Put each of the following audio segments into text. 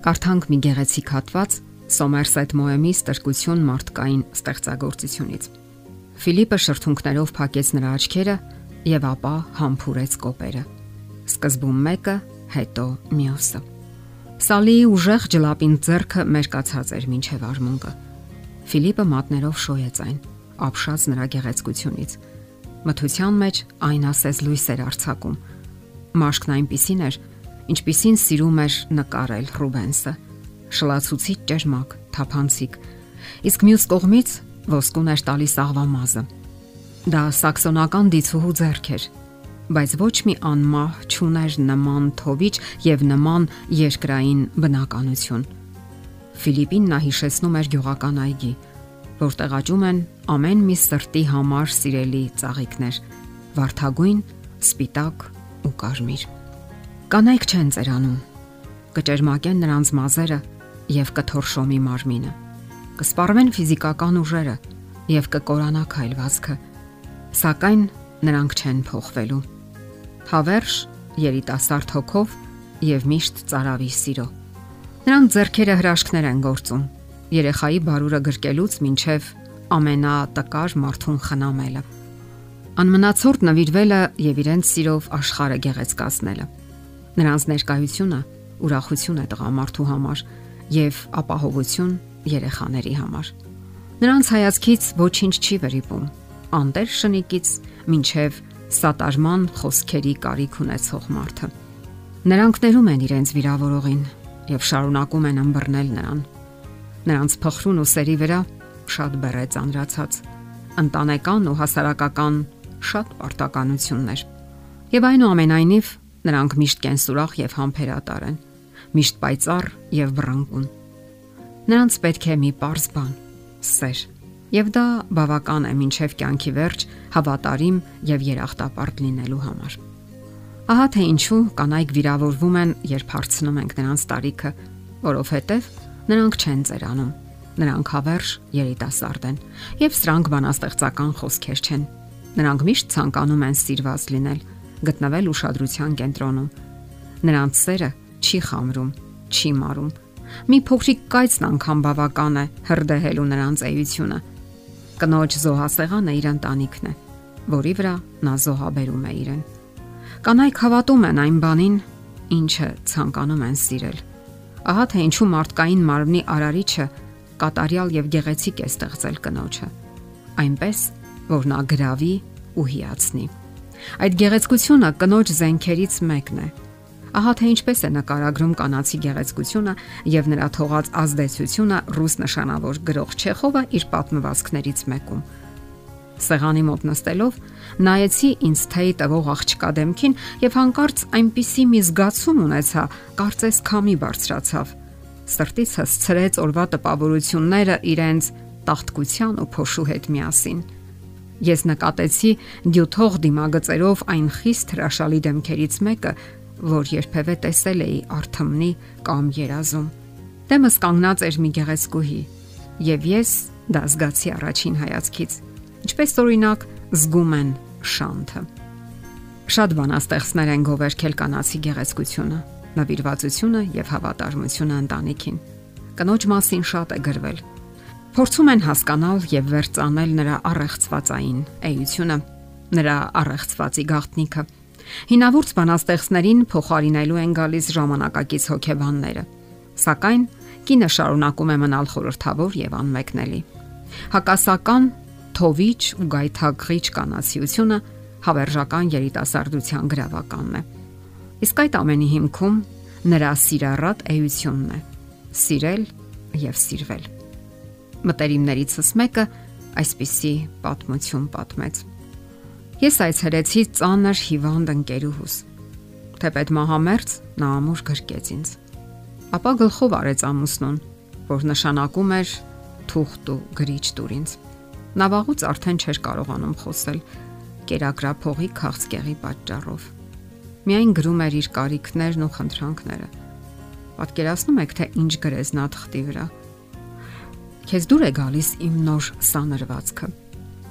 Կարդանք մի գեղեցիկ հատված Սոմերսետ Մոեմի ստրկություն մարդկային ստեղծագործությունից։ Ֆիլիպը շրթունքներով փակեց նրա աչքերը եւ ապա համբուրեց կոպերը։ Սկզբում մեկը, հետո մյուսը։ Սալիի ուժեղ ջլապին ձեռքը մերկացած էր մինչև արմունկը։ Ֆիլիպը մատներով շոյեց այն, ապշած նրա գեղեցկությունից։ Մթության մեջ այն ասես լույս էր արցակում։ Մաշկն այնպիսին էր, ինչպիսին սիրում էր նկարել Ռուբենսը։ Շլացուցիչ ջերմակ, թափանցիկ։ Իսկ մյուս կողմից ոսկուն էր տալիս աղվամազը։ Դա սաքսոնական դիցուհու ձեռք էր, բայց ոչ մի անմահ չուներ նման թովիչ եւ նման երկրային բնականություն։ Ֆիլիպին նա հիշեցնում էր գյուղական այգի, որտեղ աճում են ամեն մի սրտի համար սիրելի ծաղիկներ՝ վարդագույն, սպիտակ ու կարմիր։ Կանայք չեն ծերանում։ Կճերմակեն նրանց մազերը եւ կթորշոմի մարմինը։ Կսպառվեն ֆիզիկական ուժերը եւ կկորանա քայլվածքը։ Սակայն նրանք չեն փոխվելու։ Հավերժ, երիտասարդ հոգով եւ միշտ ծարավի սիրո։ Նրանց зерքերը հրաշքներ են գործում։ Երեխայի բարուրը գրկելուց մինչև ամենատկար մարդուն խնամելը։ Անմնացորդ նվիրվելը եւ իրենց սիրով աշխարհը գեղեցկացնելը։ Նրանց ներկայությունը ուրախություն է տղամարդու համար եւ ապահովություն երեխաների համար։ Նրանց հայացքից ոչինչ չի վրիպում։ Անտեր շնիկից մինչև սատարման խոսքերի կարիք ունեցող մարդը։ Նրանք ներում են իրենց վիրավորողին եւ շարունակում են ըմբռնել նրան։ Նրանց փխրուն ու սերի վրա շատ բերեց անրացած ընտանեկան ու հասարակական շատ պարտականություններ։ Եվ այնուամենայնիվ Նրանք միշտ կենսուրախ եւ համբերատար են, միշտ պայծառ եւ բռնկուն։ Նրանց պետք է մի པարզ բան՝ սեր։ Եվ դա բավական է մինչև կյանքի վերջ հավատարիմ եւ երախտապարտ լինելու համար։ Ահա թե ինչու կանայք վիրավորվում են, երբ հարցնում ենք նրանց տարիքը, որովհետև նրանք չեն ծերանում։ Նրանք հավերժ երիտասարդ են եւ սրանք բանաստեղծական խոսքեր չեն։ Նրանք միշտ ցանկանում են սիրված լինել գտնվել ուշադրության կենտրոնում։ Նրանց սերը չի խամրում, չի մարում։ Մի փոքրիկ կայծն անգամ բավական է հրդեհելու նրանց էությունը։ Կնոջ զոհասեղանը իր ընտանիքն է, որի վրա նա զոհաբերում է իրեն։ Կանայք հավատում են այն բանին, ինչը ցանկանում են սիրել։ Ահա թե ինչու մարդկային մարմնի արարիչը կատարյալ եւ գեղեցիկ է ստեղծել կնոջը։ Այնպես, որ նա գրավի ու հիացնի։ Այդ գեղեցկությունը կնոջ զենքերից մեկն է։ Ահա թե ինչպես է նկարագրում կանացի գեղեցկությունը եւ նրա թողած ազդեցությունը ռուս նշանավոր գրող Չեխովը իր պատմվածքներից մեկում։ Սեղանի մոտ նստելով նայեցի ինձ թեյ տվող աղջկա դեմքին եւ հանկարծ այնպիսի մի զգացում ունեցա, կարծես քամի բարձրացավ։ Սրտից հսցրեց օրվա տպավորությունները իրենց տախտկության ու փոշու հետ միասին։ Ես նկատեցի դյութող դիմագծերով այն խիստ հրաշալի դեմքերից մեկը, որ երբևէ տեսել էի արթմնի կամ երազում։ Դեմս կանգնած էր մի գեղեցկուհի, եւ ես դա զգացի առաջին հայացքից։ Ինչպես օրինակ զգում են շանթը։ Շատ բանաստեղծներ են գովերքել կանացի գեղեցկությունը, նվիրվածությունը եւ հավատարմությունը ընտանիքին։ Կնոջ մասին շատ է գրվել, Փորձում են հասկանալ եւ վերցանել նրա առեղծվածային էությունը, նրա առեղծվածի գաղտնիքը։ Հինավուրց բանաստեղծներին փոխարինելու են գալիս ժամանակակից հոգեբանները։ Սակայն կինը շարունակում է մնալ խորթավոր եւ անմեկնելի։ Հակասական թովիչ ու գայթակղիչ կանացիությունը հավերժական երիտասարդության գրավականն է։ Իսկ այդ ամենի հիմքում նրա սիրառատ էությունն է՝ սիրել եւ սիրվել մտերիմներիցս մեկը այսպիսի պատմություն պատմեց։ Ես այցելեցի ծանր հիվանդ ընկերուհուս։ Թեպետ մահամերձ նա ամուր գրկեց ինձ։ Ապա գլխով արեց ամուսնուն, որ նշանակում էր թուղթ ու գրիչ տուր ինձ։ Նա վաղուց արդեն չէր կարողանում խոսել կերակրափողի քաղցկեղի պատճառով։ Միայն գրում էր իր կարիքներն ու խնդրանքները։ Պատկերացնում եք, թե ինչ գրեց նա թղթի վրա Քեզ դուր է գալիս իմ նոր սանրվածքը։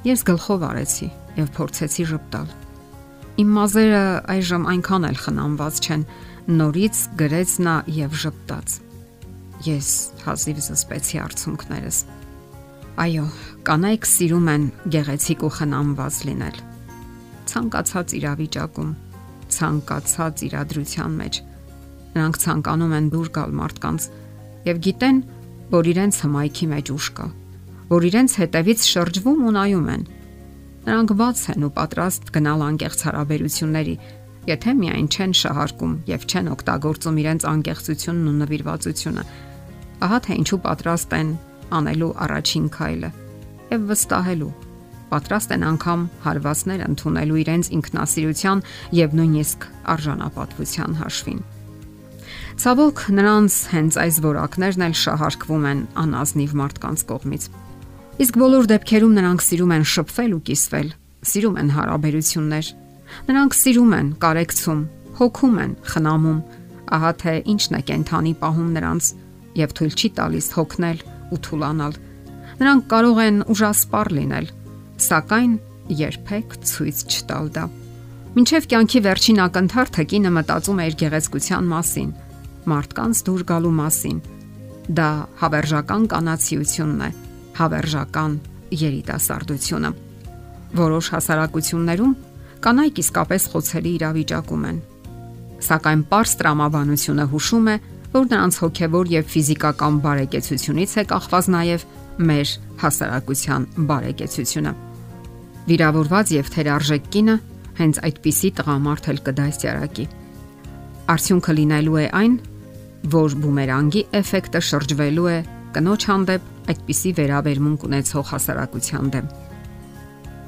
Ես գլխով արեցի եւ փորձեցի ճպտալ։ Իմ մազերը այժմ այնքան էլ խնամված չեն, նորից գրեց նա եւ ճպտաց։ ես հազիվ զսպեցի արցունքներս։ Այո, կանայք սիրում են գեղեցիկ ու խնամված լինել։ Ցանկացած իրավիճակում, ցանկացած իրադրության մեջ նրանք ցանկանում են դուր գալ մարդկանց եւ գիտեն, որ իրենց հմայքի մեջ ուժ կա, որ իրենց հետևից շրջվում ու նայում են։ Նրանք բաց են ու պատրաստ գնալ անկեղծ հարաբերությունների, եթե միայն չեն շահարկում եւ չեն օգտագործում իրենց անկեղծությունն ու նվիրվածությունը։ Ահա թե ինչու պատրաստ են անելու առաջին քայլը եւ վստահելու պատրաստ են անգամ հարվածներ ընդունելու իրենց ինքնասիրության եւ նույնիսկ արժանապատվության հաշվին։ Ցավոք նրանց հենց այս որակներն էլ շահարկվում են անազնիվ մարդկանց կողմից։ Իսկ բոլոր դեպքերում նրանք սիրում են շփվել ու կիսվել, սիրում են հարաբերություններ։ Նրանք սիրում են կարեկցում, հոգում են, խնամում։ Ահա թե ինչն է կենթանի պահում նրանց եւ թույլ չի տալիս հոգնել ու թուլանալ։ Նրանք կարող են ուժասպառ լինել, սակայն երբեք ցույց չտալ դա։ Մինչև կյանքի վերջին ակնթարթը կինը մտածում է իր գեղեցկության մասին, մարդկանց դուր գալու մասին։ Դա հավերժական կանացիությունն է, հավերժական երիտասարդությունը։ Որոշ հասարակություններում կանայք իսկապես խոցելի իրավիճակում են։ Սակայն པարս տրամաբանությունը հուշում է, որ նրանց հոգևոր եւ ֆիզիկական բարեկեցությունից է կախված նաեւ մեր հասարակության բարեկեցությունը։ Վիրավորված եւ թերարժեք կինը հենց այդպիսի տղամարդ էլ կդասյարակի։ Արդյունքը լինելու է այն, որ բումերանգի էֆեկտը շրջվելու է կնոջ հանդեպ այդպիսի վերաբերմունք ունեցող հասարակության դեմ։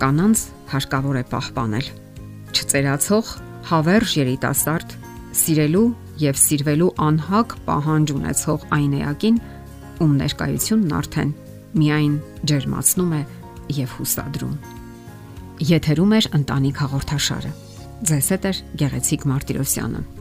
Կանանց հարկավոր է պահպանել չծերացող հավերժ երիտասարդ սիրելու եւ սիրվելու անհակ պահանջ ունեցող այն էակին, ում ներկայությունն արդեն միայն ջերմացնում է եւ հուսադրում։ Եթերում է ընտանիք հաղորդաշարը։ Ձեզ հետ է Գեղեցիկ Մարտիրոսյանը։